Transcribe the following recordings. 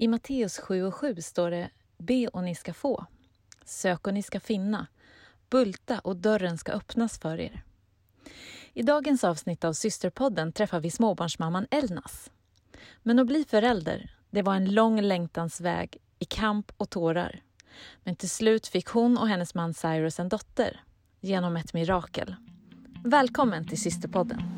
I Matteus 7 och 7 står det Be och ni ska få. Sök och ni ska finna. Bulta och dörren ska öppnas för er. I dagens avsnitt av Systerpodden träffar vi småbarnsmamman Elnas. Men att bli förälder, det var en lång längtans väg i kamp och tårar. Men till slut fick hon och hennes man Cyrus en dotter genom ett mirakel. Välkommen till Systerpodden.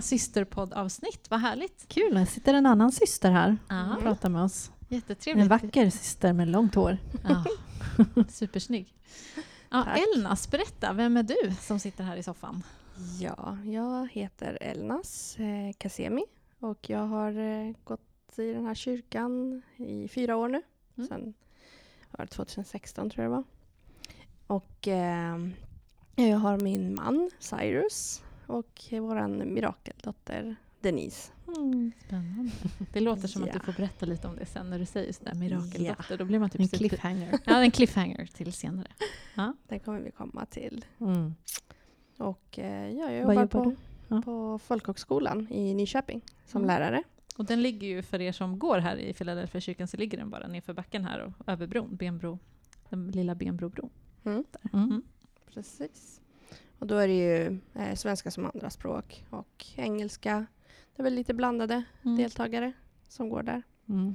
Systerpoddavsnitt. Vad härligt. Kul, här sitter en annan syster här Ja. och pratar med oss. Jättetrevligt. En vacker syster med långt hår. Ja. Supersnygg. Ja, Tack. Elnas, berätta. Vem är du som sitter här i soffan? Ja, jag heter Elnas eh, Kasemi och jag har eh, gått i den här kyrkan i fyra år nu. Mm. Sen var det 2016 tror jag det var. Och eh, jag har min man Cyrus och vår mirakeldotter Denise. Spännande. Det låter som att du Ja. får berätta lite om det sen när du säger sådär mirakeldotter. Då blir man typ En cliffhanger. Ja, en cliffhanger till senare. Den kommer vi komma till. Mm. Och eh, ja, jag Vad jobbar, jobbar på? Ja. på Folkhögskolan i Nyköping som Mm. lärare. Och den ligger ju för er som går här i Philadelphia kyrkan så ligger den bara nerför backen här och över bron, Benbro, den lilla Benbrobron. Mm. Mm. Mm. Precis. Och då är det ju eh, svenska som andraspråk och engelska. Det är väl lite blandade Mm. deltagare som går där. Mm.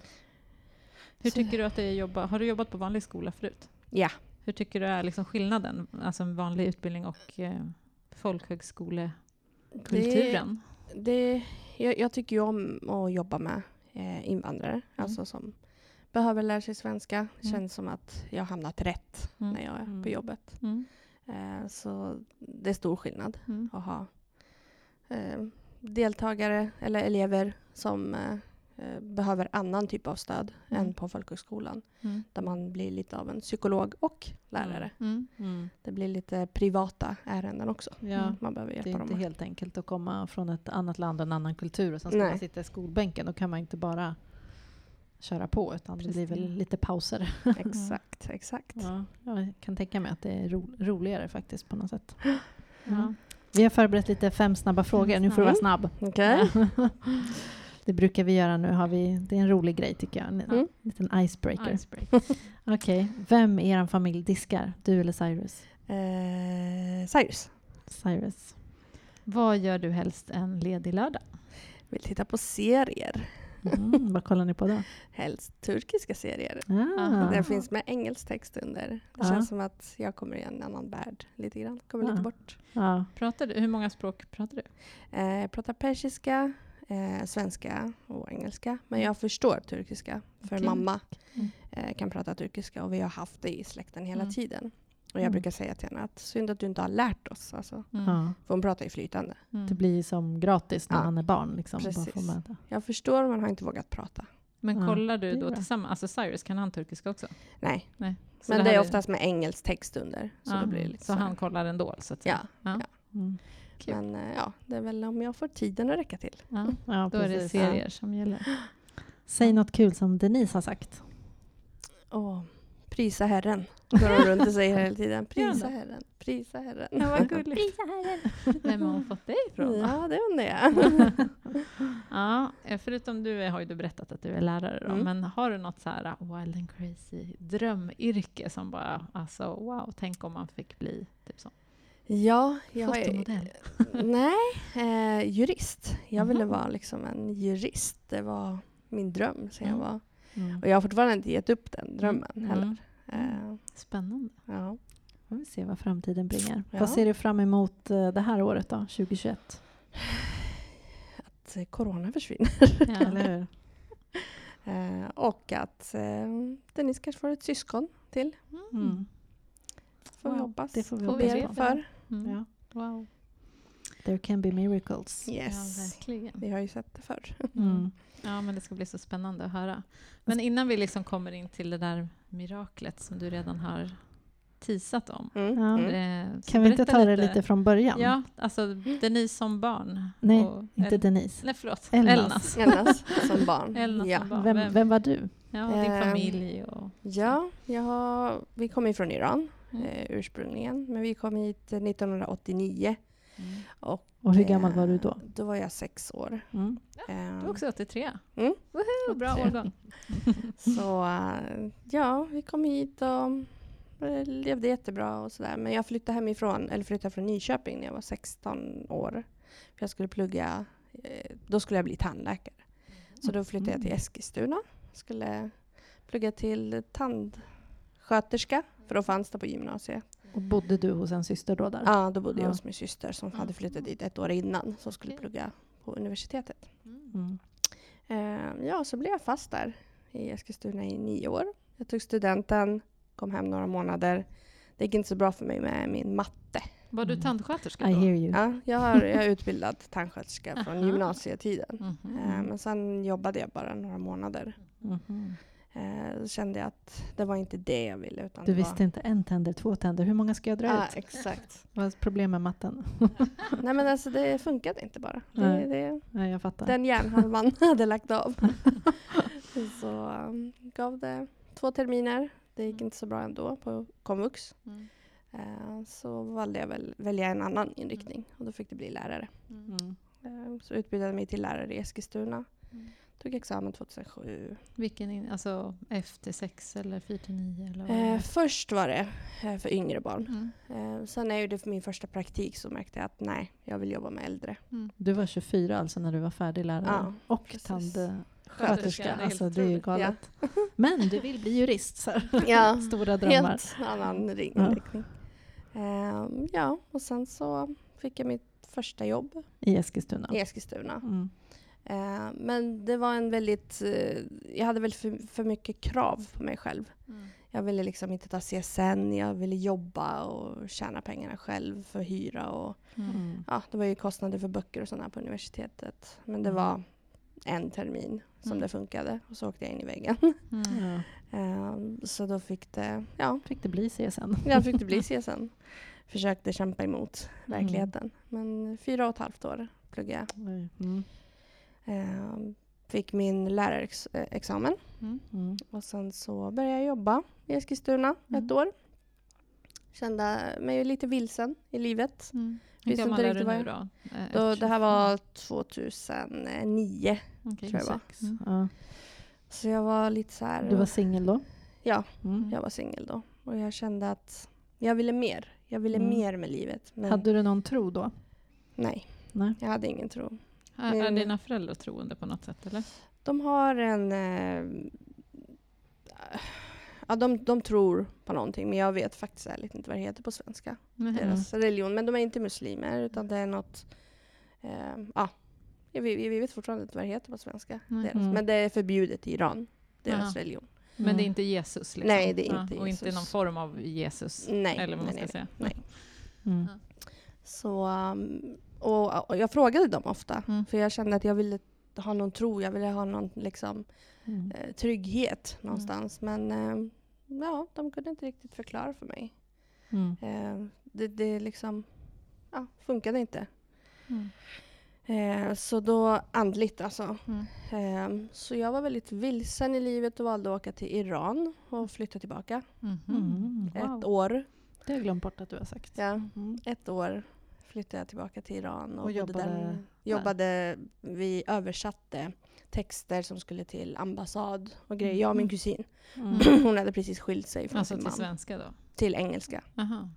Hur Så- tycker du att det är jobba? Har du jobbat på vanlig skola förut? Ja. Hur tycker du är liksom skillnaden, alltså en vanlig utbildning och eh, folkhögskolekulturen? Det, det, jag, jag tycker ju om att jobba med eh, invandrare, alltså som behöver lära sig svenska. Det Mm. känns som att jag har hamnat rätt Mm. när jag är Mm. på jobbet. Mm. Eh, så det är stor skillnad Mm. att ha eh, deltagare eller elever som eh, eh, behöver annan typ av stöd Mm. än på folkhögskolan. Mm. Där man blir lite av en psykolog och lärare. Mm. Mm. Det blir lite privata ärenden också. Ja, Man behöver hjälpa det är dem. inte helt enkelt att komma från ett annat land och en annan kultur och sen ska Nej. man sitta i skolbänken. Då kan man inte bara köra på utan det blir väl Precis. lite pauser. Exakt, exakt. Ja, jag kan tänka mig att det är ro roligare faktiskt på något sätt. Ja. Vi har förberett lite fem snabba frågor. Nu får du vara snabb. Ja. Det brukar vi göra nu. Har vi, det är en rolig grej tycker jag. En Mm. liten icebreaker. Icebreaker. Okej. Vem i er familj diskar? Du eller Cyrus? Eh, Cyrus. Cyrus. Vad gör du helst en ledig lördag? Vill titta på serier. Mm, vad kollar ni på då? Helst turkiska serier. Ah. Det finns med engelsk text under. Det Ja. känns som att jag kommer i en annan värld lite grann. Kommer Ja. lite bort. Ja. Pratar du, hur många språk pratar du? Eh, jag pratar persiska, eh, svenska och engelska. Men jag förstår turkiska. För Okej. mamma Mm. eh, kan prata turkiska och vi har haft det i släkten hela Mm. tiden. Och jag Mm. brukar säga till henne att synd att du inte har lärt oss. Alltså, Mm. För hon pratar ju flytande. Mm. Det blir som gratis när Ja. man är barn. Liksom, Precis. Jag förstår men har inte vågat prata. Men Ja, kollar det du då tillsammans? Alltså Cyrus, kan han turkiska också? Nej, Nej. Men det, här är oftast med engelsk text under. Så Ja, då blir det lite så han kollar ändå, så att säga? Ja, Ja. Mm. Men eh, ja, det är väl om jag får tiden att räcka till. Ja. Ja, Då är det serier som gäller. Säg något kul som Denise har sagt. Åh, prisa Herren. Går hon runt och säger hela tiden. Prisa Herren, prisa Herren. Ja, vad gulligt. Vem har hon fått det ifrån? Ja, det undrar jag. Ja, förutom du har ju du berättat att du är lärare då, Mm. men har du något så här uh, wild and crazy drömyrke som bara, alltså wow, tänk om man fick bli typ så. Ja, jag är... Nej, eh, jurist. Jag ville vara liksom en jurist. Det var min dröm sen jag Mm. var... Mm. Och jag har fortfarande inte gett upp den drömmen Mm. heller. Eh, Spännande. ja. Får vi se vad framtiden bringar. Ja. Vad ser du fram emot eh, det här året då, 2021? Att eh, corona försvinner. Ja. Eller hur? Eh, och att eh, Denise kanske får ett syskon till. Mm. Får vi hoppas. det får vi hoppas på. för. Mm. Ja. Wow. There can be miracles. Yes. Ja, verkligen. Vi har ju sett det förr. Mm. Ja, men det ska bli så spännande att höra. Men innan vi liksom kommer in till det där miraklet som du redan har teasat om. Mm. Ja. Mm. Eh, Kan vi inte ta det lite från början? Ja, alltså Denise som barn. Nej, och Inte El- Denise. Nej, förlåt. Elnas. Elnas. Elnas som barn. Elnas ja. som barn. Vem, Vem- var du? Ja, och din Ehm, familj och... ja, jag har, vi kommer från Iran Mm. eh, ursprungligen. Men vi kom hit 1989. Mm. Och, Och hur gammal var du då? eh, Då var jag sex år. Mm. Du Eh, är också 83. Mm. Woho, bra 83. årgång. Så eh, ja, vi kom hit och eh, levde jättebra och sådär. Men jag flyttade hemifrån, eller flyttade från Nyköping när jag var 16 år. För jag skulle plugga, eh, då skulle jag bli tandläkare. Så då flyttade jag till Eskilstuna. Skulle plugga till tandsköterska, för då fanns det på gymnasiet. Och bodde du hos en syster då där? Ja, då bodde jag Ja. hos min syster som hade flyttat dit ett år innan, som skulle plugga på universitetet. Mm. Eh, ja, så blev jag fast där i Eskilstuna i nio år. Jag tog studenten, kom hem några månader. Det gick inte så bra för mig med min matte. Var du Mm. tandsköterska I då? hear you. Ja, jag, har, jag är utbildad tandsköterska från gymnasietiden. Mhm. Eh, men sen jobbade jag bara några månader. Mhm. Eh, kände jag att det var inte det jag ville. Utan Du visste inte en tänder, två tänder. Hur många ska jag dra var, ja, ut? exakt. Vad är problem med matten? Nej men alltså det funkade inte bara. Det, Nej. det, Nej, jag fattar. den hjärnhalvan hade lagt av. så um, gav det två terminer. Det gick inte så bra ändå på komvux. Mm. Eh, så valde jag väl välja en annan inriktning och då fick det bli lärare. Mm. Eh, så utbildade mig till lärare i Eskilstuna. Mm. Tog examen 2007. Vilken, in, alltså F till 6 eller 4 till 9 eller vad Eh, först var det eh, för yngre barn. Mm. Eh, sen är ju det för min första praktik så märkte jag att nej, jag vill jobba med äldre. Mm. Du var 24 alltså när du var färdig lärare? Ja, och tandsköterska. Alltså det är ju galet. Men du vill bli jurist. Så. Ja, Stora drömmar. helt annan ring- Ja. inriktning. Eh, ja, och sen så fick jag mitt första jobb I Eskilstuna. i Eskilstuna. Mm. Eh, men det var en väldigt... Eh, jag hade väl för, för mycket krav på mig själv. Mm. Jag ville liksom inte ta CSN, jag ville jobba och tjäna pengarna själv för hyra. Och, Mm. Mm. ja, det var ju kostnader för böcker och sådana på universitetet. Men det Mm. var en termin som Mm. det funkade och så åkte jag in i väggen. Mm. Ja. Eh, så då fick det, ja, Fick det bli CSN? jag fick det bli CSN. Försökte kämpa emot Mm. verkligheten. Men fyra och ett halvt år pluggade jag. Oj. Mm. Eh, fick min lärarexamen. Mm. Mm. Och sen så började jag jobba i Eskilstuna Mm. ett år. Kände mig lite vilsen i livet. Mm. Hur gammal är du nu då? Eh, Då, det här 25. var 2009. Okej, tror jag var. 26. Mm. Ja. Så jag var lite så här... Du var singel då? Ja, Mm. jag var singel då. Och jag kände att jag ville mer. Jag ville Mm. mer med livet. Men Hade du någon tro då? nej, Nej. jag hade ingen tro. Är, är Men- dina föräldrar troende på något sätt eller? De har en... Eh, ja, de, de tror på någonting, men jag vet faktiskt ärligt inte vad det heter på svenska. Nej. deras religion. Men de är inte muslimer utan det är något... Eh, ja, vi, vi vet fortfarande inte vad det heter på svenska. Nej. Deras. Mm. Men det är förbjudet i Iran, deras Aha. religion. Men det är inte Jesus? Liksom. Nej, det är inte Och inte Jesus. någon form av Jesus? Nej, eller vad man nej, ska nej, säga? nej. Mm. Så, um, och, och jag frågade dem ofta, Mm. för jag kände att jag ville ha någon tro, jag ville ha någon liksom, Mm. eh, trygghet någonstans. Men eh, ja, de kunde inte riktigt förklara för mig. Mm. Eh, det, det liksom, ja, funkade inte. Mm. Eh, så då andligt alltså. Mm. Eh, så jag var väldigt vilsen i livet och valde att åka till Iran och flytta tillbaka. Mhm. Mm. Ett år. Det har jag glömt bort att du har sagt. Ja, Mm. ett år flyttade jag tillbaka till Iran. Och, Och jobbade där. jobbade Vi översatte texter som skulle till ambassad och grejer. Jag och min Mm. kusin. Mm. Hon hade precis skilt sig från Alltså sin till man. svenska då? Till engelska. Aha.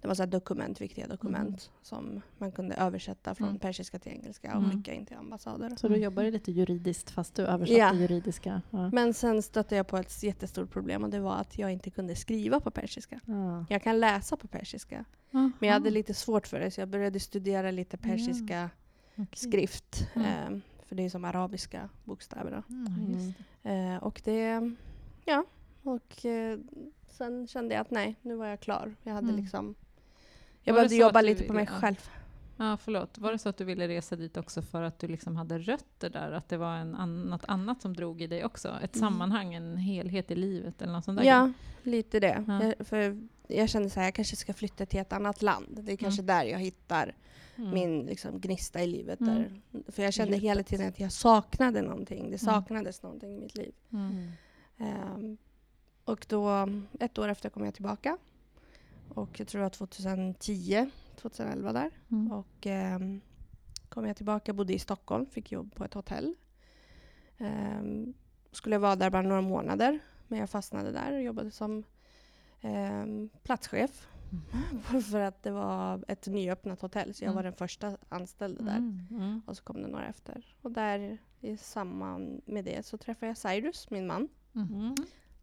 Det var så dokument, viktiga dokument som man kunde översätta från Mm. persiska till engelska och Mm. skicka in till ambassader. Så du Mm. jobbar lite juridiskt fast du översatte Ja. juridiska? Ja. Men sen stötte jag på ett jättestort problem och det var att jag inte kunde skriva på persiska. Ja. Jag kan läsa på persiska, men jag hade lite svårt för det så jag började studera lite persiska Okej. skrift. Mm. Eh, för det är som arabiska bokstäver. Då. Mm, just det. Eh, och det, ja, och eh, sen kände jag att nej, nu var jag klar. Jag hade Mm. liksom, jag Var behövde jobba att lite på mig själv. Ja, förlåt. Var det så att du ville resa dit också för att du liksom hade rötter där? Att det var en an- något annat som drog i dig också? Ett Mm. sammanhang, en helhet i livet eller något sånt där? Ja, lite det. Ja. Jag, för jag kände så här, jag kanske ska flytta till ett annat land. Det är kanske där jag hittar Mm. min liksom, gnista i livet. Mm. Där. För jag kände hela tiden att jag saknade någonting. Det saknades någonting i mitt liv. Mm. Ehm, och då, ett år efter kom jag tillbaka. Och jag tror det var 2010, 2011 där. Mm. Och ehm, kom jag tillbaka, bodde i Stockholm, fick jobb på ett hotell. Ehm, skulle vara där bara några månader, men jag fastnade där och jobbade som ehm, platschef. För att det var ett nyöppnat hotell, så jag Mm. var den första anställda där. Mm. Mm. Och så kom det några efter. Och där i samband med det så träffade jag Cyrus, min man, Mm.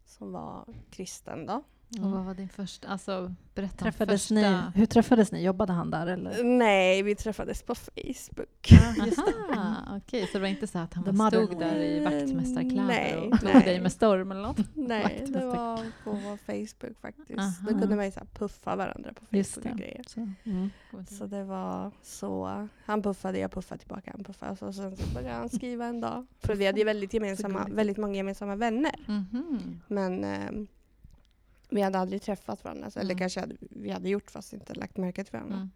som var kristen då. Och vad var din första... Alltså, berätta om Träffades första... ni, hur träffades ni? Jobbade han där eller? Nej, vi träffades på Facebook. Aha, okej, så det var inte så att han The stod mother. där i vaktmästarkläder Nej, och tog nej. dig med storm eller något? Nej, det var på Facebook faktiskt. Aha. Då kunde man ju så här puffa varandra på Facebook och det. grejer. Så. Mm. Så det var så. Han puffade, jag puffade tillbaka. Han puffade och så, sen så började han skriva en dag. För vi hade ju väldigt, gemensamma, väldigt många gemensamma vänner. Mhm. Men ehm, vi hade aldrig träffat varandra. Eller Mm. kanske hade, vi hade gjort fast inte lagt märke till varandra. Mm.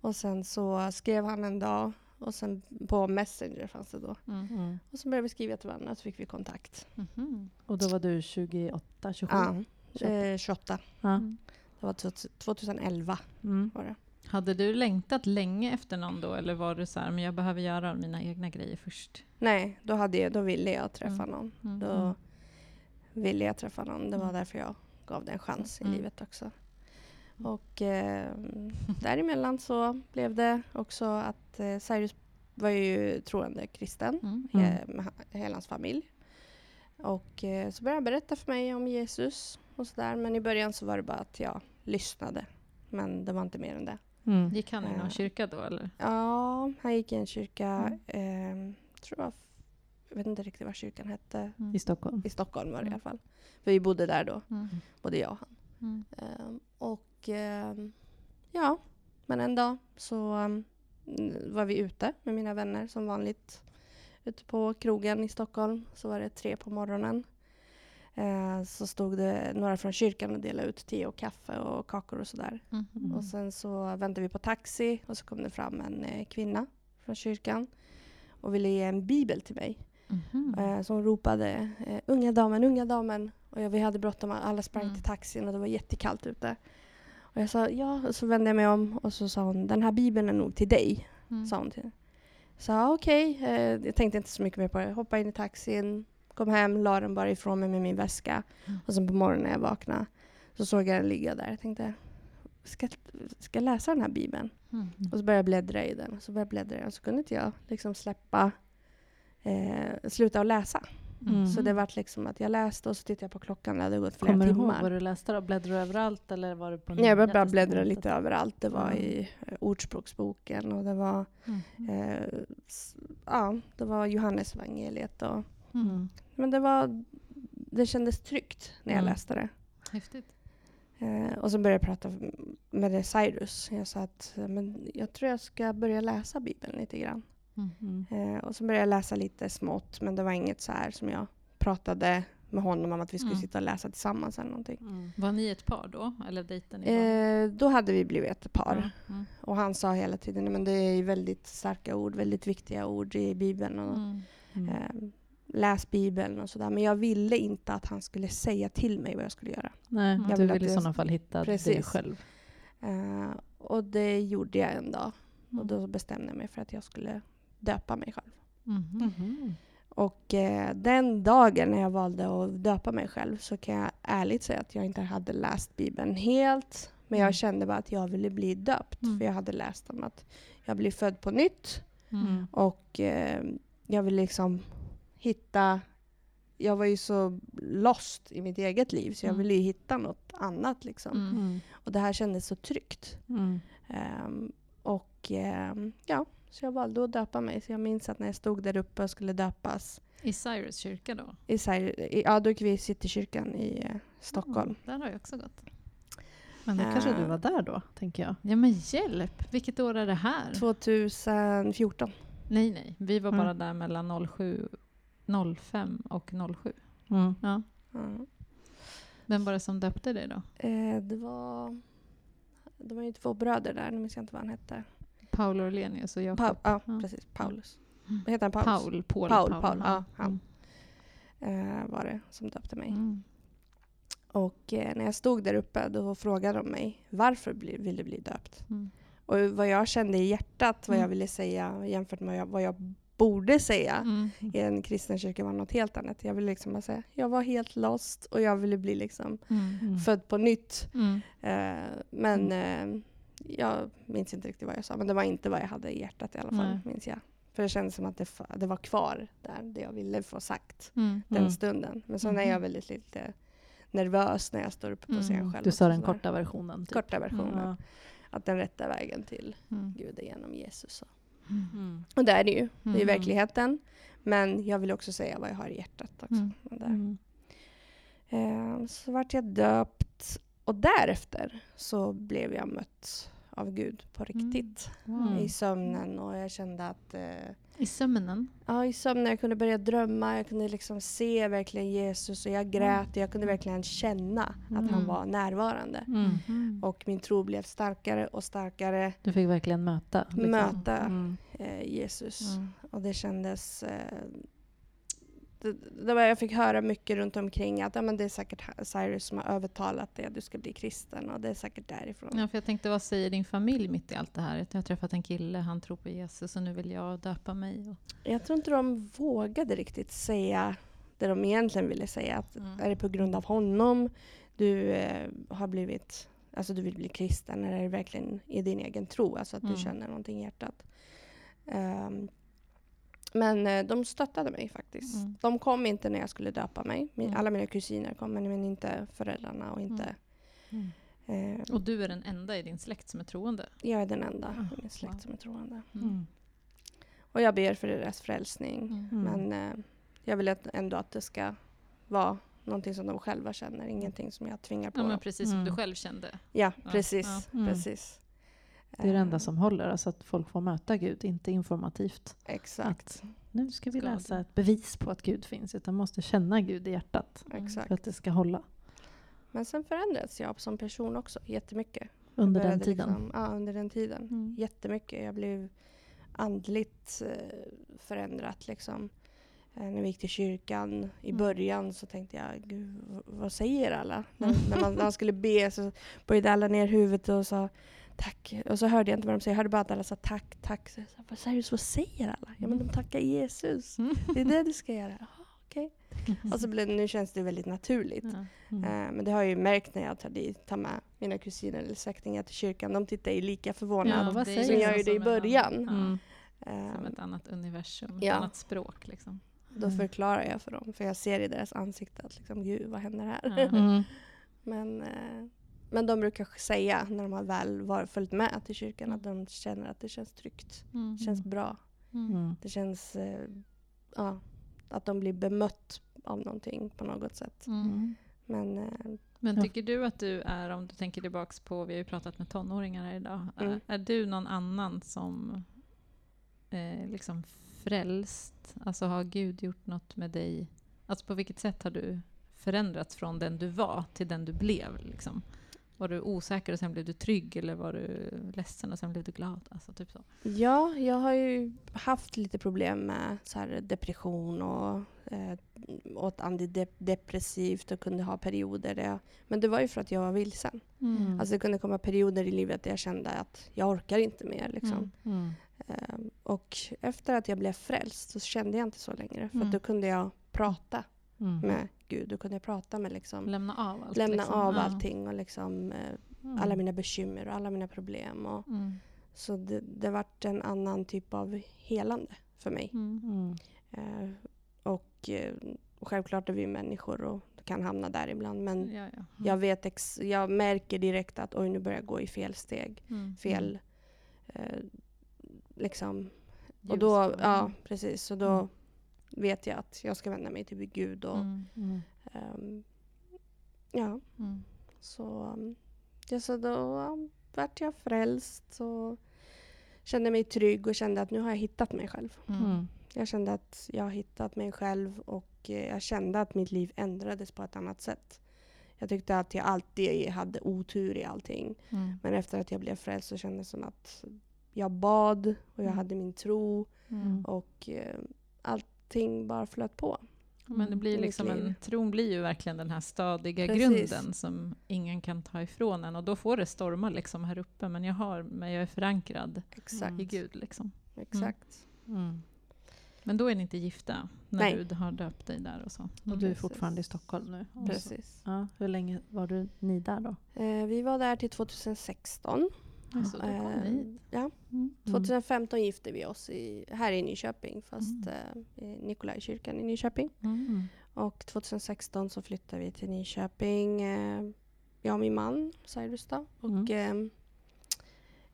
Och sen så skrev han en dag. Och sen på Messenger fanns det då. Mm. Mm. Och så började vi skriva till varandra och så fick vi kontakt. Mhm. Och då var du 28, 27? Ja, 28. eh, 28. Ja. Mm. Det var 2011 Mm. var det. Hade du längtat länge efter någon då eller var du så här, men jag behöver göra mina egna grejer först? Nej, då, hade jag, då ville jag träffa någon. Mm. Då ville jag träffa någon. Det var därför jag gav det en chans i Mm. livet också. Och eh, däremellan så blev det också att eh, Cyrus var ju troende kristen. Mm. Mm. eh, hela hans familj. Och eh, så började han berätta för mig om Jesus och sådär. Men i början så var det bara att jag lyssnade. Men det var inte mer än det. Mm. Gick han i någon Eh. kyrka då eller? Ja, han gick i en kyrka. Mm. Eh, tror var, jag vet inte riktigt vad kyrkan hette. Mm. I Stockholm? I Stockholm var det i Mm. alla fall. För vi bodde där då, Mm. både jag och han. Mm. Ehm, och ehm, ja, men en dag så ehm, var vi ute med mina vänner som vanligt. Ute på krogen i Stockholm så var det tre på morgonen. Eh, så stod det några från kyrkan och delade ut te och kaffe och kakor och sådär. Mm. Mm. Och sen så väntade vi på taxi och så kom det fram en eh, kvinna från kyrkan och ville ge en bibel till mig. Eh, som ropade eh, unga damen, unga damen. Och jag, vi hade bråttom, alla sprang Mm. till taxin och det var jättekallt ute. Och jag sa ja, och så vände jag mig om och så sa hon den här bibeln är nog till dig. Mm. Sa hon till Så okej, eh, jag tänkte inte så mycket mer på det. Hoppade in i taxin, kom hem, la den bara ifrån mig med min väska. Mm. Och sen på morgonen när jag vaknade så såg jag den ligga där. Jag tänkte, ska, ska jag läsa den här bibeln? Mm. Och så började jag bläddra i den. Och så började jag bläddra i den. Så kunde inte jag liksom släppa, eh, sluta att läsa. Mm. Så det vart liksom att jag läste och så tittade jag på klockan. Det hade gått flera Kommer du ihåg timmar. vad du läste då? Bläddrade du överallt eller var det på Nej, jag började bara bläddra lite överallt. Det var Mm. i eh, Ordspråksboken och det var, Mm. eh, ja, det var Johannesevangeliet. Och, Mm. men det, var, det kändes tryggt när jag Mm. läste det. Häftigt. Eh, och så började jag prata med Cyrus. Jag sa att men jag tror jag ska börja läsa Bibeln lite grann. Mm. Eh, och så började jag läsa lite smått, men det var inget så här som jag pratade med honom om att vi skulle Mm. sitta och läsa tillsammans eller någonting. Mm. Var ni ett par då? Eller bara? Eh, då hade vi blivit ett par. Mm. Mm. Och han sa hela tiden men det är väldigt starka ord, väldigt viktiga ord i Bibeln. Och, Mm. Mm. eh, läs Bibeln och sådär. Men jag ville inte att han skulle säga till mig vad jag skulle göra. Nej, Mm. Jag du vill vill i sådana fall hitta dig Precis. själv. Eh, och det gjorde jag en dag. Mm. Och då bestämde jag mig för att jag skulle döpa mig själv. Mhm. Mhm. Och eh, den dagen när jag valde att döpa mig själv så kan jag ärligt säga att jag inte hade läst Bibeln helt. Men Mm. jag kände bara att jag ville bli döpt. Mm. För jag hade läst om att jag blir född på nytt. Mm. Och eh, jag vill liksom hitta... Jag var ju så lost i mitt eget liv så jag Mm. ville ju hitta något annat. Liksom. Mm. Mm. Och det här kändes så tryggt. Mm. Ehm, och ehm, ja, så jag valde att döpa mig. Så jag minns att när jag stod där uppe och skulle döpas I Cyrus kyrka då? i, Sar- i, ja, då gick vi i Citykyrkan i eh, Stockholm. Mm, där har jag också gått. Men då kanske du Eh. var där då, tänker jag. Ja men hjälp! Vilket år är det här? 2014. Nej nej, vi var Mm. bara där mellan 07, 05 och 07. Mm. Ja. Ja. Vem var det som döpte dig då? Eh, det var... Det var ju två bröder där, nu minns jag inte vad han hette. Paul Orlenius och Jakob? Ja, Ja. precis. Paulus. Mm. Vad heter han? Paulus? Paul, Paul, Paul, Paul, ja, han. Mm. Eh, var det som döpte mig. Mm. Och eh, när jag stod där uppe då frågade de mig varför bli, vill du bli döpt? Mm. Och vad jag kände i hjärtat, vad jag Mm. ville säga jämfört med vad jag, vad jag borde säga Mm. i en kristen kyrka var något helt annat. Jag ville liksom bara säga, jag var helt lost och jag ville bli liksom Mm. Mm. född på nytt. Mm. Eh, men jag minns inte riktigt vad jag sa, men det var inte vad jag hade i hjärtat i alla fall, Nej. minns jag. För det kändes som att det, det var kvar där, det jag ville få sagt Mm. den Mm. stunden. Men sen är jag Mhm. väldigt lite nervös när jag står uppe på scen Mm. själv. Du sa den korta versionen. Typ. Korta versionen. Ja. Att den rätta vägen till Mm. Gud är genom Jesus. Och, Mm. det är det ju. Det är ju Mm. verkligheten. Men jag vill också säga vad jag har i hjärtat också. Mm. Där. Mm. Eh, så vart jag döpt och därefter så blev jag mött av Gud på riktigt. Wow. I sömnen och jag kände att eh, I sömnen? Ja, i sömnen. Jag kunde börja drömma. Jag kunde liksom se verkligen Jesus och jag grät. Jag kunde verkligen känna att han Mm. var närvarande. Mm. Och min tro blev starkare och starkare. Du fick verkligen möta. liksom. Möta Mm. eh, Jesus. Mm. Och det kändes... Eh, det, det var, jag fick höra mycket runt omkring att ja, men det är säkert Cyrus som har övertalat dig att du ska bli kristen. Och det är säkert därifrån. Ja, för jag tänkte, vad säger din familj mitt i allt det här? Jag har träffat en kille, han tror på Jesus och nu vill jag döpa mig. Och... Jag tror inte de vågade riktigt säga det de egentligen ville säga. Att Mm. Är det på grund av honom du eh, har blivit, alltså du vill bli kristen? Eller är det verkligen i din egen tro? Alltså att Mm. du känner någonting i hjärtat. Ehm, men eh, de stöttade mig faktiskt. Mm. De kom inte när jag skulle döpa mig. Min, Mm. Alla mina kusiner kom, men, inte föräldrarna och inte... Mm. Eh, och du är den enda i din släkt som är troende? jag är den enda Ah, i min släkt wow. som är troende. Mm. Och jag ber för deras frälsning. Mm. Mm. Men eh, jag vill ändå att det ska vara någonting som de själva känner. Ingenting som jag tvingar på Ja, men dem. precis som Mm. du själv kände. Ja, Ja, precis. ja. Mm. precis. Det är det enda Eh, som håller, alltså att folk får möta Gud, inte informativt. Exakt. Nu ska vi läsa ett bevis på att Gud finns, utan måste känna Gud i hjärtat Mm. exakt. för att det ska hålla Men sen förändrades jag som person också jättemycket. under den tiden. Liksom, ja, under den tiden. Mm. Jättemycket. Jag blev andligt eh, förändrat liksom. Eh, när vi gick till kyrkan i Mm. början så tänkte jag, gud vad säger alla? När, när, man, när man skulle be så böjde alla ner huvudet och sa tack. Och så hörde jag inte vad de sa, jag hörde bara att alla sa tack, tack. Så jag sa, vad, säger alla? Ja men de tackar Jesus. Mm. Det är det du ska göra. Jaha, okej. Och så blev, nu känns det väldigt naturligt. Ja. Mm. Eh, men det har jag ju märkt när jag tar, dit, tar med mina kusiner eller släktingar till kyrkan. De tittar ju lika förvånade Ja, som jag gjorde i början. Mm. Eh, Som ett annat universum, ett Ja. annat språk. Liksom. Då Mm. förklarar jag för dem, för jag ser i deras ansikte att liksom, gud vad händer här? Mm. men, eh, men de brukar säga när de har väl var, följt med till kyrkan att de känner att det känns tryggt. Mm. Det känns bra. Mm. Mm. Det känns eh, ja, att de blir bemött av någonting på något sätt. Mm. Mm. Men eh, Men Ja. tycker du att du är, om du tänker tillbaks på, vi har ju pratat med tonåringar här idag, Mm. är, är du någon annan som eh, liksom frälst? Alltså har Gud gjort något med dig? Alltså på vilket sätt har du förändrats från den du var till den du blev? Liksom? Var du osäker och sen blev du trygg eller var du ledsen och sen blev du glad? Alltså typ så. Ja, jag har ju haft lite problem med så här depression och eh, åt antidepressivt och kunde ha perioder där jag, Men det var ju för att jag var vilsen. Mm. Alltså det kunde komma perioder i livet där jag kände att jag orkar inte mer. Liksom. Mm. Mm. Eh, och efter att jag blev frälst så kände jag inte så längre. För Mm. då kunde jag prata Mm. med Gud. Då kunde jag prata med liksom, Lämna av allt? lämna liksom. av Ja. allting och liksom, eh, Mm. alla mina bekymmer och alla mina problem. Och, Mm. så det, det vart en annan typ av helande för mig. Mm. Mm. Eh, och eh, självklart är vi människor och kan hamna där ibland. Men Ja, ja. jag, vet ex- jag märker direkt att oj, nu börjar jag gå i fel steg. Mm. Fel... Eh, liksom. Och då, ja, precis. Och då Mm. Vet jag att jag ska vända mig till Gud. Och, Mm. Mm. ehm, ja, Mm. så, um, ja, så då um, vart jag frälst och kände mig trygg och kände att nu har jag hittat mig själv. Mm. Mm. Jag kände att jag har hittat mig själv och eh, jag kände att mitt liv ändrades på ett annat sätt. Jag tyckte att jag alltid hade otur i allting. Mm. Men efter att jag blev frälst så kändes det som att jag bad och jag Mm. hade min tro Mm. och eh, allting bara flöt på. Men det blir mitt liksom en, tron blir ju verkligen den här stadiga Precis. grunden som ingen kan ta ifrån en. Och då får det storma liksom här uppe, men jag, har, men jag är förankrad Exakt. i Gud. Liksom. Exakt. Mm. Men då är ni inte gifta när Nej. du har döpt dig där och så? Och du är Precis. fortfarande i Stockholm nu? Precis. Ja, hur länge var du ni där då? Eh, vi var där till 2016. Så då kom Eh, hit. ja, Mm. 2015 gifte vi oss i, här i Nyköping, fast Mm. eh, i Nikolajkyrkan i Nyköping. Mm. Och 2016 så flyttade vi till Nyköping, eh, jag och min man Cyrus då. Och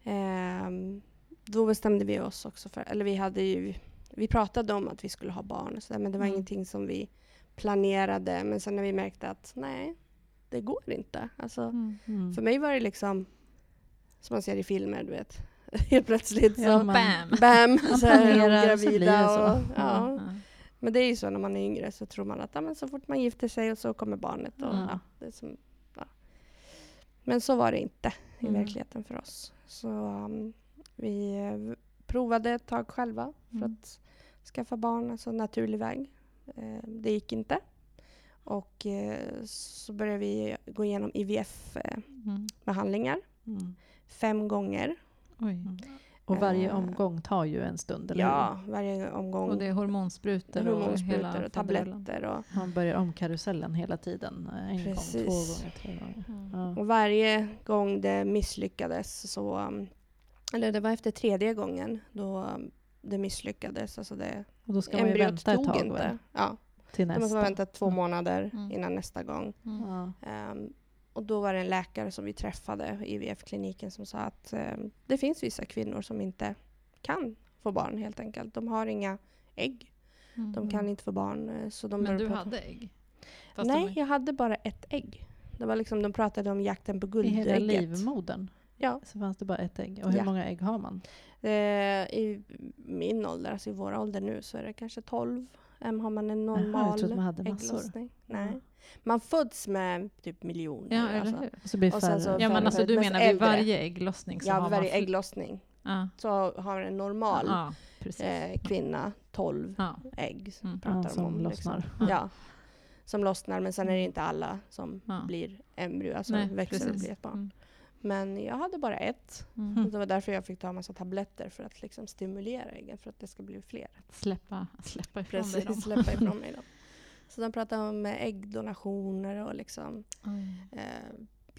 ehm, då bestämde vi oss också för, eller vi hade ju, vi pratade om att vi skulle ha barn och så där, men det var Mm. ingenting som vi planerade. Men sen när vi märkte att nej, det går inte. Alltså, Mm. För mig var det liksom, som man ser i filmer, du vet. Helt plötsligt så, Ja, man- Bam! bam, Man så planerar, så blir det gravida. så. Och, ja. Ja. Men det är ju så när man är yngre så tror man att ja, men så fort man gifter sig och så kommer barnet. Och, Mm. ja, det är som, ja. Men så var det inte i Mm. verkligheten för oss. Så um, vi eh, provade ett tag själva för Mm. att skaffa barn, alltså naturlig väg. Eh, det gick inte. Och eh, så började vi gå igenom IVF-behandlingar Mm. eh, Mm. Fem gånger. Oj. Mm. Och varje Eh, omgång tar ju en stund, eller Ja, varje omgång. Och det är hormonsprutor, och hormonsprutor hela och faderullan. tabletter. Och? Man börjar om karusellen hela tiden. Eh, En gång, Precis. två gånger, tre gånger. Mm. Ja. och varje gång det misslyckades så... um, Eller det var efter tredje gången då um, det misslyckades. Alltså det, Och då ska man ju vänta ett tag inte. Ja, till då måste nästa. man vänta två Mm. månader Mm. innan nästa gång. Mm. Um, och då var det en läkare som vi träffade i IVF-kliniken som sa att um, det finns vissa kvinnor som inte kan få barn helt enkelt. De har inga ägg. Mm. De kan inte få barn. eh, Så de Men du prata- hade ägg? Fast Nej, de- jag hade bara ett ägg. Det var liksom, de pratade om jakten på I hela guldägget. livmodern Ja. så fanns det bara ett ägg. Och hur Ja. många ägg har man? Eh, I min ålder, alltså i vår ålder nu, så är det kanske 12. Em, har man en Jaha, jag normal trodde man hade massor. ägglossning. Nej. Ja. Man föds med typ miljoner. Ja, eller alltså. hur? Och så blir Och färre. så- Ja, men alltså du menar vid äldre. varje ägglossning så Ja, vid varje ägglossning Ja, så har en normal ja eh, kvinna 12 Ja. ägg. Mm. Pratar som om, lossnar. Liksom. Ja. Som lossnar, men sen är det inte alla som blir embryo, alltså Nej, växer och precis. blir ett barn. Mm. Men jag hade bara ett. Mm. Och det var därför jag fick ta en massa tabletter för att liksom stimulera äggen, för att det ska bli fler. Släppa, släppa ifrån dig dem. Precis, släppa ifrån mig dem. Så de pratade om eh, äggdonationer och liksom, eh,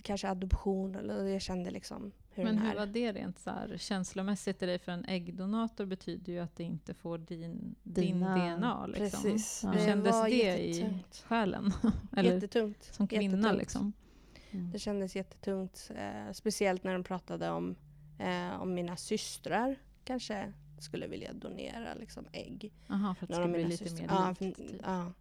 kanske adoption. Eller jag kände liksom hur Men den hur var det rent så här, känslomässigt i dig? För en äggdonator betyder ju att det inte får din, din Dina- DNA. Liksom. Precis. Ja. Hur kändes var det i själen? Eller Jättetungt. som kvinna Jättetungt. liksom? Mm. Det kändes jättetungt. Eh, speciellt när de pratade om, eh, om mina systrar kanske skulle vilja donera liksom, ägg. Aha, för att det av bli lite systrar- mer ja, likt. för- Typ. ja.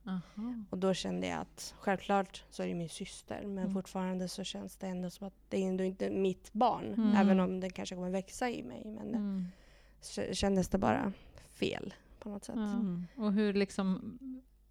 Och då kände jag att självklart så är det min syster men Mm. fortfarande så känns det ändå som att det är ändå inte mitt barn. Mm. Även om det kanske kommer växa i mig. Men Mm. kändes det bara fel på något sätt. Ja. Mm. Och hur liksom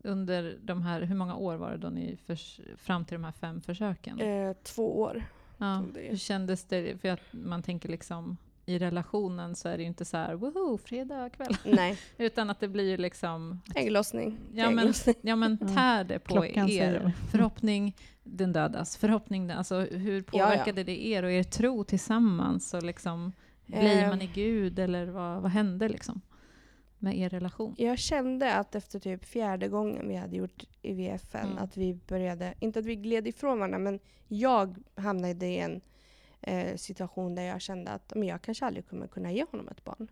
under de här, hur många år var det då ni förs, fram till de här fem försöken? Eh, två år. ja. Hur kändes det? För att man tänker liksom i relationen så är det ju inte så här woho, fredag kväll. Nej, Utan att det blir ju liksom ägglossning. Ja men, Ägglossning. ja, men Ja. tär det på Klockan säger er det. förhoppning, den dödas, förhoppning, den- alltså hur påverkade det er och er tro tillsammans? Och liksom, blir Eh. man i Gud eller vad, vad hände liksom med er relation? Jag kände att efter typ fjärde gången vi hade gjort IVFen Mm. att vi började, inte att vi gled ifrån varandra men jag hamnade i en eh, situation där jag kände att men jag kanske aldrig kommer kunna ge honom ett barn.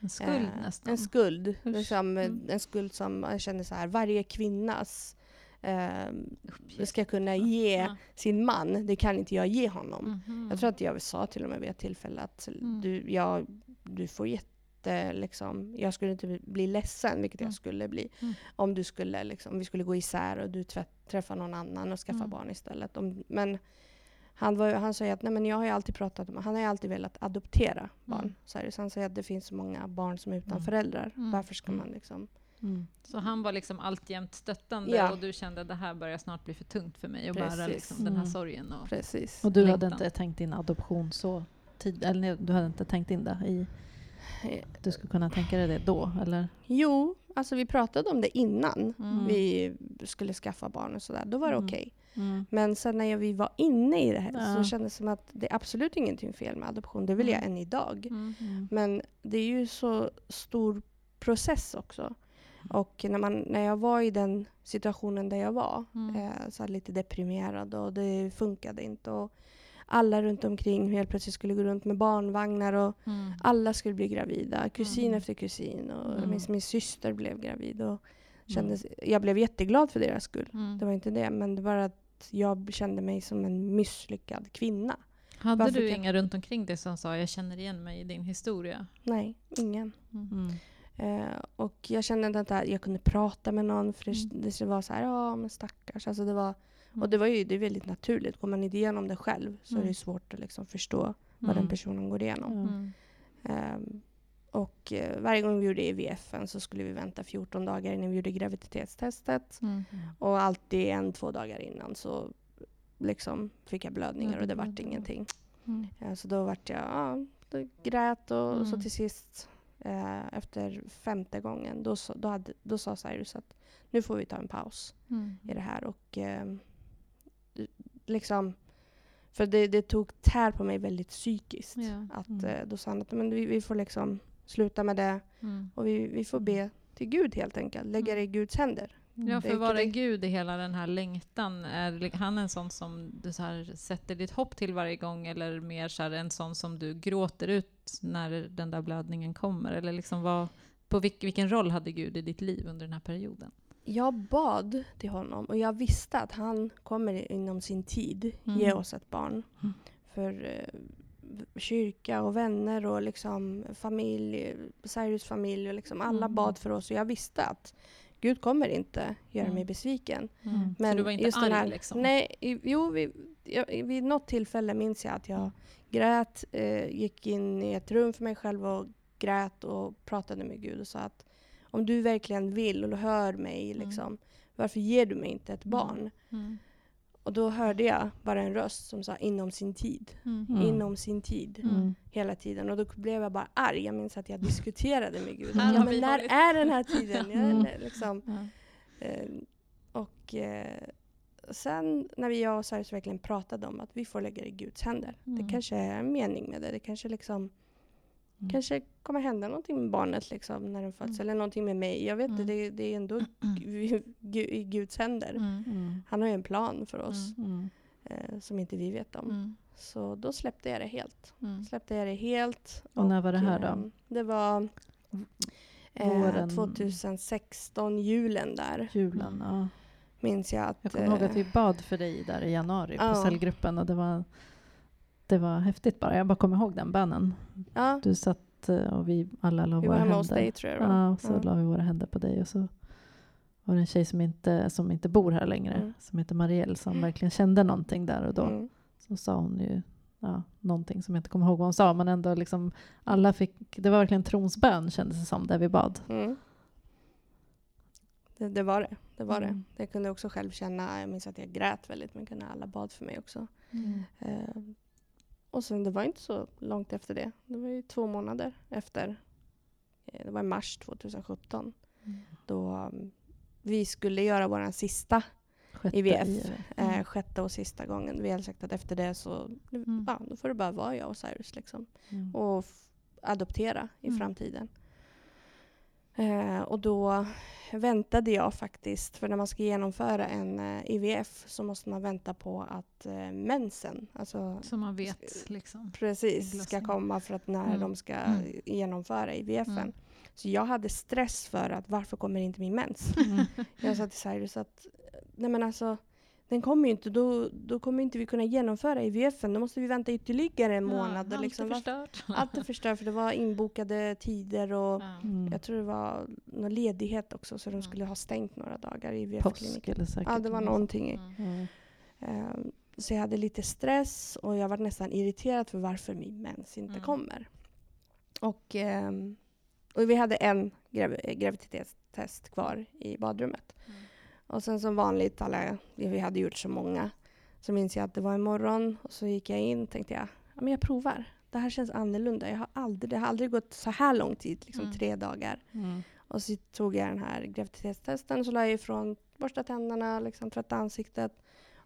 En skuld Eh, nästan? En skuld. Liksom, eh, Mm. En skuld som jag kände så här, varje kvinnas eh, ska kunna ge Ja. sin man, det kan inte jag ge honom. Mhm. Jag tror att jag sa till och med vid ett tillfälle att Mm. du, jag, du får jätte, liksom, jag skulle inte bli ledsen, vilket Mm. jag skulle bli, Mm. om du skulle, liksom, om vi skulle gå isär och du tvätt, träffar någon annan och skaffa Mm. barn istället. Om, men han, var, han sa ju att nej, men jag har ju alltid pratat om, han har ju alltid velat adoptera barn. Mm. Så, är det. så han säger att det finns så många barn som är utan Mm. föräldrar. Mm. Varför ska man liksom Mm. Så han var liksom alltjämt stöttande Ja. och du kände att det här börjar snart bli för tungt för mig att bära liksom, den här sorgen. Och, Precis. Och du hade Längtan. inte tänkt in adoption så tid, eller du hade inte tänkt in det i, Eh, att du skulle kunna tänka dig det då, eller? Jo, alltså vi pratade om det innan Mm. vi skulle skaffa barn och sådär. Då var det Mm. okej. Mm. Men sen när jag, vi var inne i det här Ja. så kändes det som att det är absolut ingenting fel med adoption. Det vill jag Mm. än idag. Mm. Mm. Men det är ju så stor process också. Och när, man, när jag var i den situationen där jag var, Mm. eh, så lite deprimerad och det funkade inte. Och alla runt omkring helt plötsligt skulle gå runt med barnvagnar och Mm. alla skulle bli gravida. Kusin Mm. efter kusin. Och Mm. min, min syster blev gravid. Och kändes, Jag blev jätteglad för deras skull. Mm. Det var inte det. Men det var att jag kände mig som en misslyckad kvinna. Hade Varför du kan- inga runt omkring dig som sa jag känner igen mig i din historia? Nej, ingen. Mm. Eh, och jag kände inte att jag kunde prata med någon för det, Mm. det var så här, ja men stackars. Alltså det var, Mm. Och det var ju det är väldigt naturligt. Går man inte igenom det själv så är Mm. det svårt att liksom förstå vad Mm. den personen går igenom. Mm. Ehm, och eh, varje gång vi gjorde IVFen så skulle vi vänta 14 dagar innan vi gjorde graviditetstestet. Mm. Och alltid en, två dagar innan så liksom fick jag blödningar och det vart blödde. ingenting. Mm. Eh, Så då vart jag, ja, då grät och, och så Mm. till sist eh, efter femte gången då, sa- då, hade, då sa Cyrus att nu får vi ta en paus Mm. i det här och eh, liksom för det, det tog tär på mig väldigt psykiskt. Ja. Att, Mm. eh, då sa han att men vi, vi får liksom sluta med det Mm. och vi, vi får be till Gud helt enkelt. Lägga det i Guds händer. Ja, för är vara det- Gud i hela den här längtan, är han en sån som du så här sätter ditt hopp till varje gång eller mer så en sån som du gråter ut när den där blödningen kommer? Eller liksom vad, på vilk, vilken roll hade Gud i ditt liv under den här perioden? Jag bad till honom och jag visste att han kommer inom sin tid ge Mm. oss ett barn. Mm. För eh, kyrka och vänner och liksom familj, Cyrus familj och liksom alla Mm. bad för oss och jag visste att Gud kommer inte göra Mm. mig besviken. Mm. så du var inte just arg här- liksom? Nej, jo, vid, jag, vid något tillfälle minns jag att jag grät, eh, gick in i ett rum för mig själv och grät och pratade med Gud och sa att om du verkligen vill och hör mig, Mm. liksom, varför ger du mig inte ett barn? Mm. Och då hörde jag bara en röst som sa inom sin tid. Mm. Mm. Inom sin tid. Mm. Hela tiden. Och då blev jag bara arg. Jag minns att jag diskuterade med Gud. Ja, men när är den här tiden? Jag, Mm. liksom. Eh, och eh, sen när vi jag och Cyrus verkligen pratade om att vi får lägga det i Guds händer. Mm. Det kanske är en mening med det. Det kanske liksom Mm. kanske kommer hända någonting med barnet liksom, när den föds. Mm. Eller någonting med mig. Jag vet inte, Mm. det, det är ändå gu- gu- i Guds händer. Mm. Mm. Han har ju en plan för oss Mm. eh, som inte vi vet om. Mm. Så då släppte jag det helt. Mm. Släppte jag det helt. Och när var det här då? eh, Det var eh, Våren. 2016, julen där. Julen, ja. Minns jag att... Jag kommer ihåg att vi eh, bad för dig där i januari på Ja. cellgruppen och det var, det var häftigt bara. Jag bara kommer ihåg den bönen. ja, Du satt eh, och vi alla la vi våra händer. dig jag. Ja, och så Ja. la vi våra händer på dig och så var det en tjej som inte, som inte bor här längre, Mm. som heter Marielle, som verkligen kände någonting där och då. Mm. Så sa hon ju ja, någonting som jag inte kommer ihåg vad hon sa, men ändå liksom alla fick, det var verkligen trons bön kändes det som, där vi bad. Mm. Det, det var det. Det var Mm. det. Jag kunde också själv känna, jag minns att jag grät väldigt mycket när alla bad för mig också. Mm. Eh, och sen det var inte så långt efter det. Det var ju två månader efter. Eh, det var i mars 2017. Mm. Då um, vi skulle göra vår sista, Sjätte IVF. IVF. eh, Mm. sjätte och sista gången. Vi hade sagt att efter det så, Mm. ja, då får det bara vara jag och Cyrus liksom. Mm. och adoptera i Mm. framtiden. Eh, och då väntade jag faktiskt, för när man ska genomföra en eh, IVF så måste man vänta på att eh, mensen, alltså Så man vet liksom. precis, ska komma för att när Mm. de ska Mm. genomföra IVFen. Mm. Så jag hade stress för att varför kommer inte min mens? Mm. Jag sa till Cyrus att nej men alltså den kommer ju inte, då, då kommer inte vi kunna genomföra IVFen. Då måste vi vänta ytterligare en månad. Ja, och liksom, allt är förstört. allt är förstört för det var inbokade tider och. Mm. jag tror det var någon ledighet också så de skulle ha stängt några dagar i IVF-kliniken. Ja, det var någonting. Mm. Mm. Ehm, så jag hade lite stress och jag var nästan irriterad för varför min mens inte Mm. kommer. Och ehm, och vi hade en grav graviditetstest kvar i badrummet. Mm. Och sen som vanligt, alla, vi hade gjort så många, så minns jag att det var en morgon och så gick jag in och tänkte jag, ja, men jag provar. Det här känns annorlunda. Jag har aldrig, det har aldrig gått så här lång tid, liksom Mm. tre dagar. Mm. Och så tog jag den här graviditetstesten så la jag ifrån, borsta tänderna, liksom, tvätta ansiktet.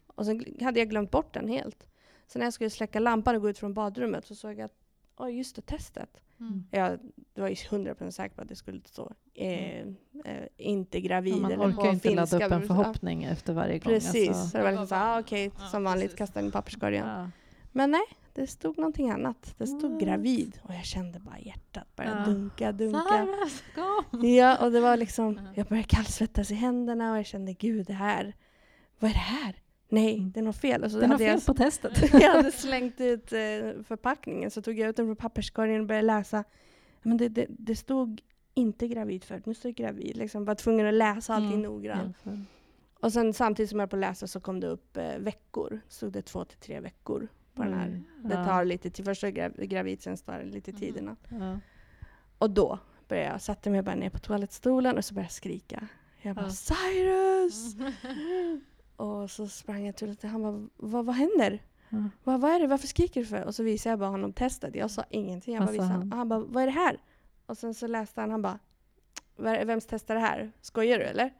Och sen hade jag glömt bort den helt. Så när jag skulle släcka lampan och gå ut från badrummet så såg jag att, oj just det, testet. Mm. Jag var ju 100% säker på att det skulle stå eh, eh, inte gravid Ja, man eller orkar inte ladda upp en Ja, förhoppning efter varje gång. Precis, Alltså. så det var liksom så här, ah, okej, Ja, som vanligt, precis. kasta den i papperskorgen. Ja. Men nej, det stod någonting annat. Det stod What? gravid. Och jag kände bara hjärtat börja Ja. dunka, dunka. Ja, och det var liksom, Ja. jag började kallsvettas i händerna och jag kände gud det här, vad är det här? Nej, Mm. det är något fel. Och så Det är något jag, fel på testet. jag hade slängt ut eh, förpackningen så tog jag ut den från papperskorgen och började läsa. Men det, det, det stod inte gravid förut, nu står det gravid. Liksom, var tvungen att läsa allting Mm. noggrant. Ja. Och sen samtidigt som jag var på att läsa så kom det upp eh, veckor. Stod det två till tre veckor på den här. Oj. Det tar lite tid. Först är grav- gravid, sen tar det lite Mhm. tid innan. Ja. Och då började jag, satte mig bara ner på toalettstolen och så började jag skrika. Jag bara Ja. Cyrus! Och så sprang jag till honom han bara, vad, vad händer? Ja. Vad, vad är det? Varför skriker du för? Och så visade jag bara honom testet. Jag sa ingenting. Jag bara visade. han? Han? han bara, vad är det här? Och sen så läste han, han bara, "Vad är- vems test är det här? Skojar du eller?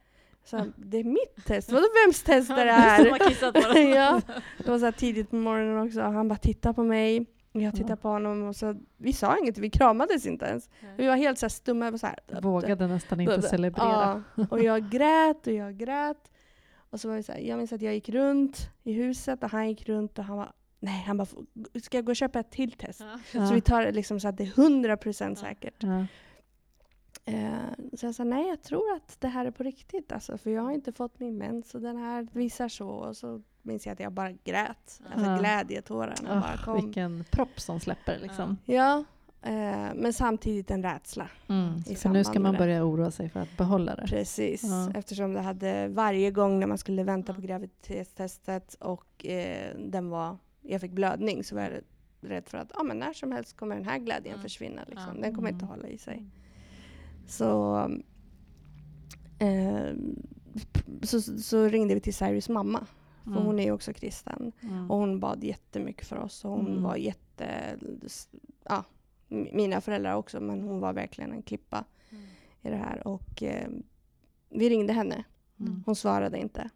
Så han, det är mitt test. Vadå vems test är det här? ja, det var så här tidigt på morgonen också. Han bara tittade på mig. Jag tittade på honom och så, vi sa inget, vi kramades inte ens. Vi var helt så här stumma. Så här, Vågade nästan inte celebrera. Ja, och jag grät och jag grät. Och så var det så här, jag minns att jag gick runt i huset och han gick runt och han var Nej, han bara, ska jag gå och köpa ett till test? Ja. Så vi tar det liksom så att det är 100% Ja. säkert. Ja. Eh, så jag sa nej, jag tror att det här är på riktigt. Alltså, för jag har inte fått min mens och den här visar så. Och så minns jag att jag bara grät. Alltså Ja. glädjetårarna bara Oh, kom. vilken propp som släpper liksom. Ja, men samtidigt en rädsla. Mm. För nu ska man börja oroa sig för att behålla det. Precis, Ja. eftersom det hade varje gång när man skulle vänta på graviditetstestet och eh, den var, jag fick blödning så var jag rädd för att ah, men när som helst kommer den här glädjen Mm. försvinna. Liksom. Den kommer inte Mm. hålla i sig. Så, eh, så, så ringde vi till Cyrus mamma. För Mm. hon är ju också kristen. Mm. Och hon bad jättemycket för oss. Och hon Mm. var jätte... Ja, mina föräldrar också, men hon var verkligen en klippa Mm. i det här. Och eh, vi ringde henne. Mm. Hon svarade inte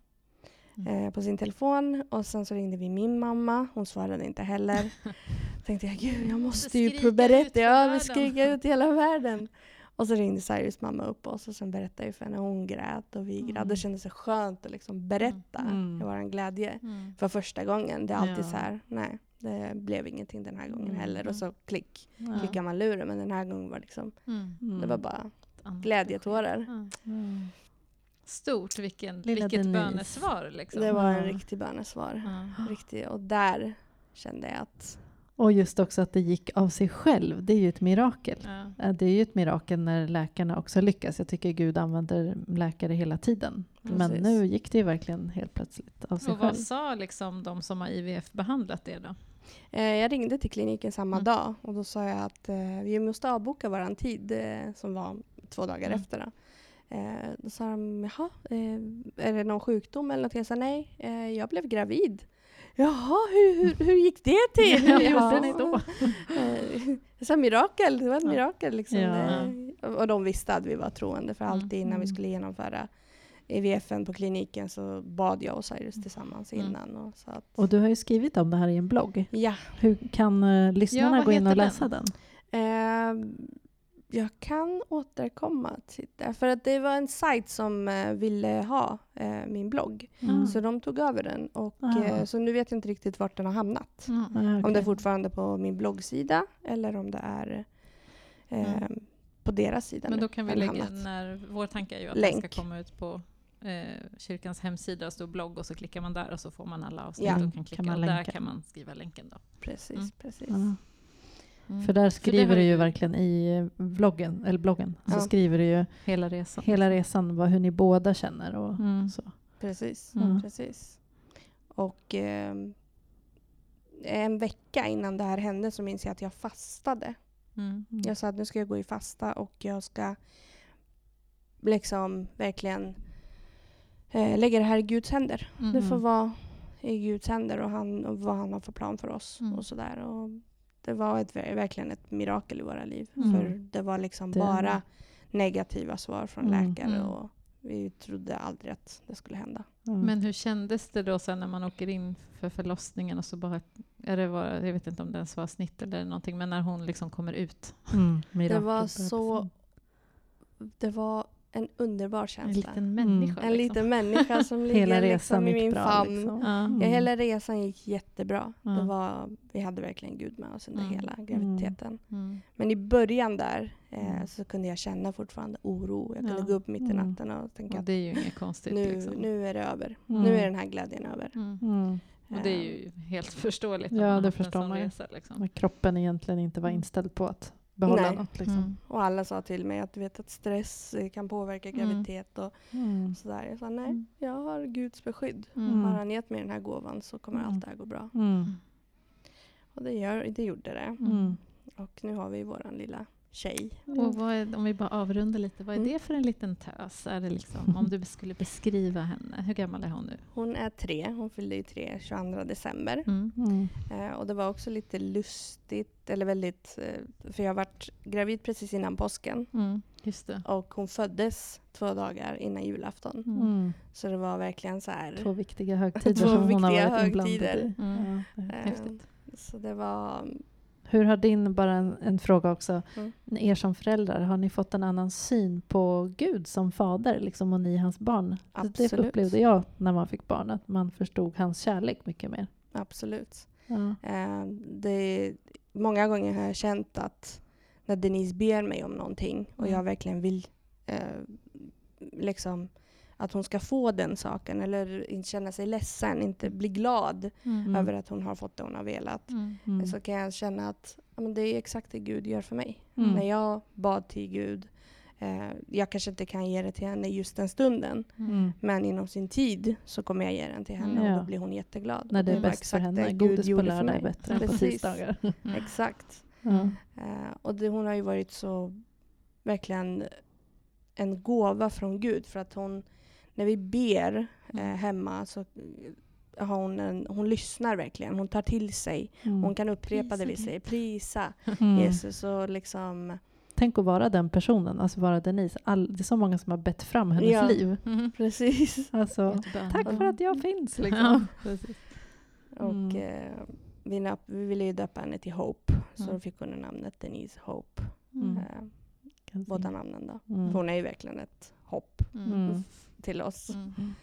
Mm. eh, på sin telefon. Och sen så ringde vi min mamma. Hon svarade inte heller. tänkte jag, gud jag måste ju berätta. för Ja, världen. vi skrika ut i hela världen. Och så ringde Cyrus mamma upp oss och sen berättade jag för henne. Hon grät och vi grät. Mm. Det kändes så skönt att liksom berätta Mm. vår glädje Mm. för första gången. Det är alltid Ja. så här, nej, det blev ingenting den här gången Mm. heller. Och så klick, Ja. klickar man luren. Men den här gången var liksom, Mm. Mm. det var bara glädjetårar. Mm. Stort, vilken, Lilla vilket Denise. bönesvar. Liksom. Det var en Ja. riktig bönesvar. Riktig, och där kände jag att Och just också att det gick av sig själv. Det är ju ett mirakel. Ja. Det är ju ett mirakel när läkarna också lyckas. Jag tycker Gud använder läkare hela tiden. Men Precis. nu gick det ju verkligen helt plötsligt av sig Och själv. vad sa liksom de som har IVF-behandlat det då? Eh, jag ringde till kliniken samma Mm. dag och då sa jag att eh, vi måste avboka våran tid eh, som var två dagar Mm. efter. Då. Då sa de, jaha, är det någon sjukdom eller någonting? Jag sa nej, jag blev gravid. Jaha, hur, hur, hur gick det till? Hur Ja. gjorde ni då? Jag sa mirakel, det var ett Ja. mirakel. Liksom. Ja. Och de visste att vi var troende för Mm. alltid innan vi Mm. skulle genomföra IVFen på kliniken så bad jag och Cyrus tillsammans Mm. innan. Och sa att, Och du har ju skrivit om det här i en blogg. ja, Hur kan uh, lyssnarna vad gå in och läsa den? Eh, jag kan återkomma till det. För att det var en sajt som eh, ville ha eh, min blogg. Mm. Så de tog över den. Och, eh, så nu vet jag inte riktigt vart den har hamnat. Mm. Ah, Om det är fortfarande på min bloggsida eller om det är Mm. på deras sida Men då kan vi lägga, hamnat. när, vår tanke är ju att Länk. den ska komma ut på eh, kyrkans hemsida och stå blogg och så klickar man där och så får man alla avsnitt Ja. och Mm, kan klicka kan och där länka. kan man skriva länken då. Precis, Mm. precis. Mm. För där skriver har du ju verkligen i vloggen, eller bloggen, så Ja. skriver du ju Hela resan. hela resan, vad, hur ni båda känner och Mm. så. Precis, Mm. precis. Och eh, en vecka innan det här hände så minns jag att jag fastade. Mm. Mm. Jag sa att nu ska jag gå i fasta och jag ska liksom verkligen eh, lägga det här i Guds händer. Mm. Det får vara i Guds händer och, han, och vad han har för plan för oss. Mm. och sådär. Och Det var ett, verkligen ett mirakel i våra liv. Mm. För det var liksom Det- bara negativa svar från Mm. läkare. Mm. Och vi trodde aldrig att det skulle hända. Men hur kändes det då sen när man åker in för förlossningen och så bara, är det var, jag vet inte om det ens var snitt eller någonting, men när hon liksom kommer ut. Mm, Det var så... Det var en underbar En känsla. liten människa. En liksom. liten människa som Hela ligger resan liksom i min bra. famn. Liksom. Ja. Mm. Ja, hela resan gick jättebra. Ja. Det var, vi hade verkligen Gud med oss under Mm. hela graviditeten. Mm. Men i början där eh, Mm. så kunde jag känna fortfarande oro. Jag kunde Ja. gå upp mitt i Mm. natten och tänka Och att det är ju inget konstigt. nu, liksom. nu är det över. Mm. Nu är den här glädjen över. Mm. Mm. Och det är ju helt förståeligt. Ja, det en förstår man ju. Liksom. Men kroppen egentligen inte var Mm. inställd på att behålla Nej. något. Liksom. Mm. Och alla sa till mig att du vet att stress kan påverka Mm. graviditet och Mm. sådär. Jag sa nej, Mm. jag har Guds beskydd. Mm. Har han gett mig den här gåvan så kommer Mm. allt det här gå bra. Mm. Och det, gör, det gjorde det. Mm. Och nu har vi vår lilla tjej. Och vad är, om vi bara avrundar lite, vad är Mm. det för en liten tös? Är det liksom, om du skulle beskriva henne, hur gammal är hon nu? Hon är tre, hon fyllde ju tre 22 december. Mm. Mm. Eh, och det var också lite lustigt, eller väldigt, eh, för jag har varit gravid precis innan påsken. Mm. Just det. Och hon föddes två dagar innan julafton. Mm. Mm. Så det var verkligen så här. Två viktiga högtider Två som hon har viktiga varit inblandad högtider. i. Mm. Ja. eh, så det var... Hur har din, bara en, en fråga också, Mm. er som föräldrar, har ni fått en annan syn på Gud som fader liksom, och ni hans barn? Det Absolut. upplevde jag när man fick barn, att man förstod hans kärlek mycket mer. Absolut. Ja. Eh, det, många gånger har jag känt att när Denise ber mig om någonting och Mm. jag verkligen vill eh, liksom att hon ska få den saken eller inte känna sig ledsen, inte bli glad Mm. över att hon har fått det hon har velat. Mm. Mm. Så kan jag känna att ja, men det är exakt det Gud gör för mig. Mm. När jag bad till Gud, eh, jag kanske inte kan ge det till henne just den stunden, Mm. men inom sin tid så kommer jag ge den till henne Ja. och då blir hon jätteglad. När det är bäst för exakt henne. det Gud Godis på gjorde för lördag är mig. bättre än på Precis. tisdagar. Mm. Exakt. Eh, och det, hon har ju varit så verkligen en gåva från Gud för att hon, när vi ber eh, Mm. hemma så eh, har hon, en, hon lyssnar verkligen. Hon tar till sig. Mm. Hon kan upprepa det vi Prisa säger. Prisa Mm. Jesus och liksom Tänk att vara den personen, alltså vara Denise. All, det är så många som har bett fram hennes Ja. liv. Mm. precis. Alltså, tack för att jag finns. Ja, Liksom. precis. Och Mm. eh, vi, nap- vi ville ju döpa henne till Hope så Mm. då fick hon namnet Denise Hope. Mm. Eh, båda namnen då. Mm. För hon är ju verkligen ett hopp Mm. Mm. Till oss. Mm.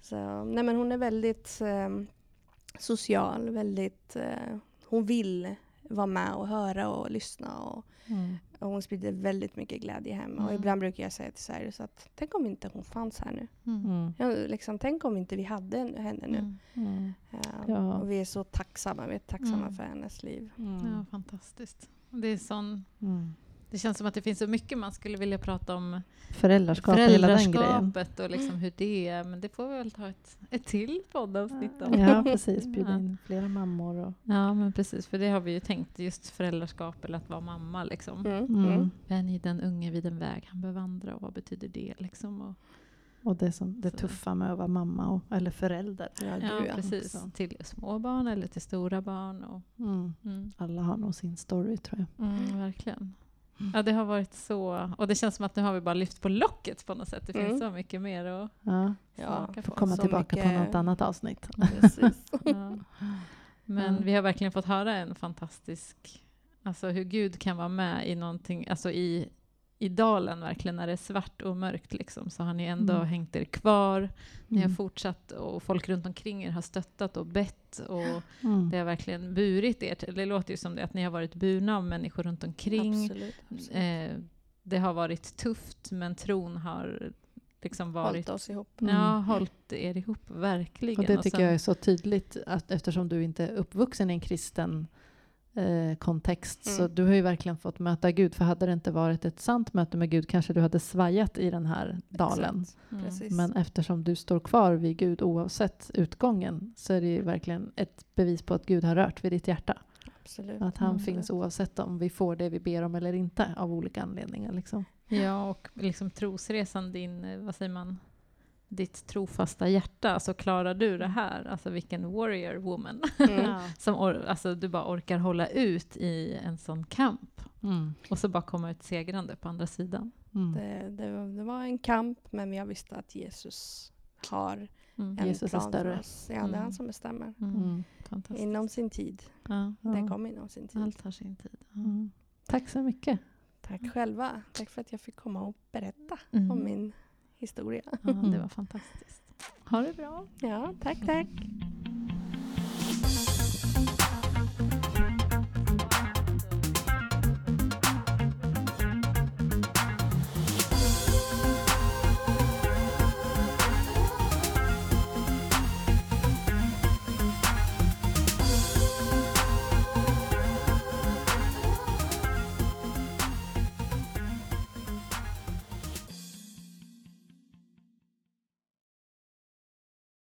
Så, nej men hon är väldigt eh, social, väldigt... Eh, hon vill vara med och höra och lyssna. Och, Mm. och hon sprider väldigt mycket glädje hem. Och Mm. ibland brukar jag säga till Cyrus att tänk om inte hon fanns här nu. Mm. Mm. Ja, liksom, tänk om inte vi hade henne nu. Mm. Mm. Eh, Ja. Och vi är så tacksamma. Vi är tacksamma Mm. för hennes liv. Mm. Ja, fantastiskt. Det, är sån, Mm. Det känns som att det finns så mycket man skulle vilja prata om Föräldraskap föräldraskapet och liksom hur det är. Men det får vi väl ta ett, ett till poddavsnitt om. Ja, precis. Bjuda Ja. in flera mammor. Och, Ja, men precis. För det har vi ju tänkt, just föräldraskap eller att vara mamma. Liksom. Mm. Mm. Mm. Vänj den unge vid den väg han bör vandra och vad betyder det? Liksom? Och, och det, som, det tuffa med att vara mamma och, eller förälder. Ja, ja. precis. också. Till små barn eller till stora barn. Och, Mm. mm. Alla har nog sin story tror jag. Mm, verkligen. Ja, det har varit så... Och det känns som att nu har vi bara lyft på locket på något sätt. Det finns Mm. så mycket mer att Ja, smaka får på. komma så tillbaka på mycket- något annat avsnitt. Precis. Ja. Men Ja. vi har verkligen fått höra en fantastisk... Alltså hur Gud kan vara med i någonting, alltså i, i dalen verkligen, när det är svart och mörkt liksom, så har ni ändå Mm. hängt er kvar. Ni har Mm. fortsatt och folk runt omkring er har stöttat och bett och Mm. det har verkligen burit er. Det låter ju som det, att ni har varit burna av människor runt omkring. Absolut. absolut. Eh, det har varit tufft, men tron har liksom varit... Hållit oss ihop. Mm. Ja, hållit er ihop, verkligen. Och det Och tycker sen- jag är så tydligt att eftersom du inte är uppvuxen i en kristen eh, kontext så Mm. du har ju verkligen fått möta Gud för hade det inte varit ett sant möte med Gud kanske du hade svajat i den här dalen. Mm. Men eftersom du står kvar vid Gud oavsett utgången så är det ju verkligen ett bevis på att Gud har rört vid ditt hjärta. Absolut. Att han Mm. finns oavsett om vi får det vi ber om eller inte av olika anledningar. Liksom. Ja, och liksom trosresan, din, eh, vad säger man, ditt trofasta hjärta. Alltså klarar du det här? Alltså vilken warrior woman. Mm. Som or- alltså, du bara orkar hålla ut i en sån kamp. Mm. Och så bara komma ut segrande på andra sidan. Mm. Det, det, var- det var en kamp, men jag visste att Jesus har Mm. en Jesus är plan för större. oss. Ja, det är Mm. han som bestämmer. Mm. Mm. Fantastiskt. Inom sin tid. Ja, Ja. Det kommer inom sin tid. allt har sin tid. Mm. Tack så mycket. Tack själva. Tack för att jag fick komma och berätta Mm. om min historia. Ja, det var fantastiskt. Ha det bra. Ja, tack, tack.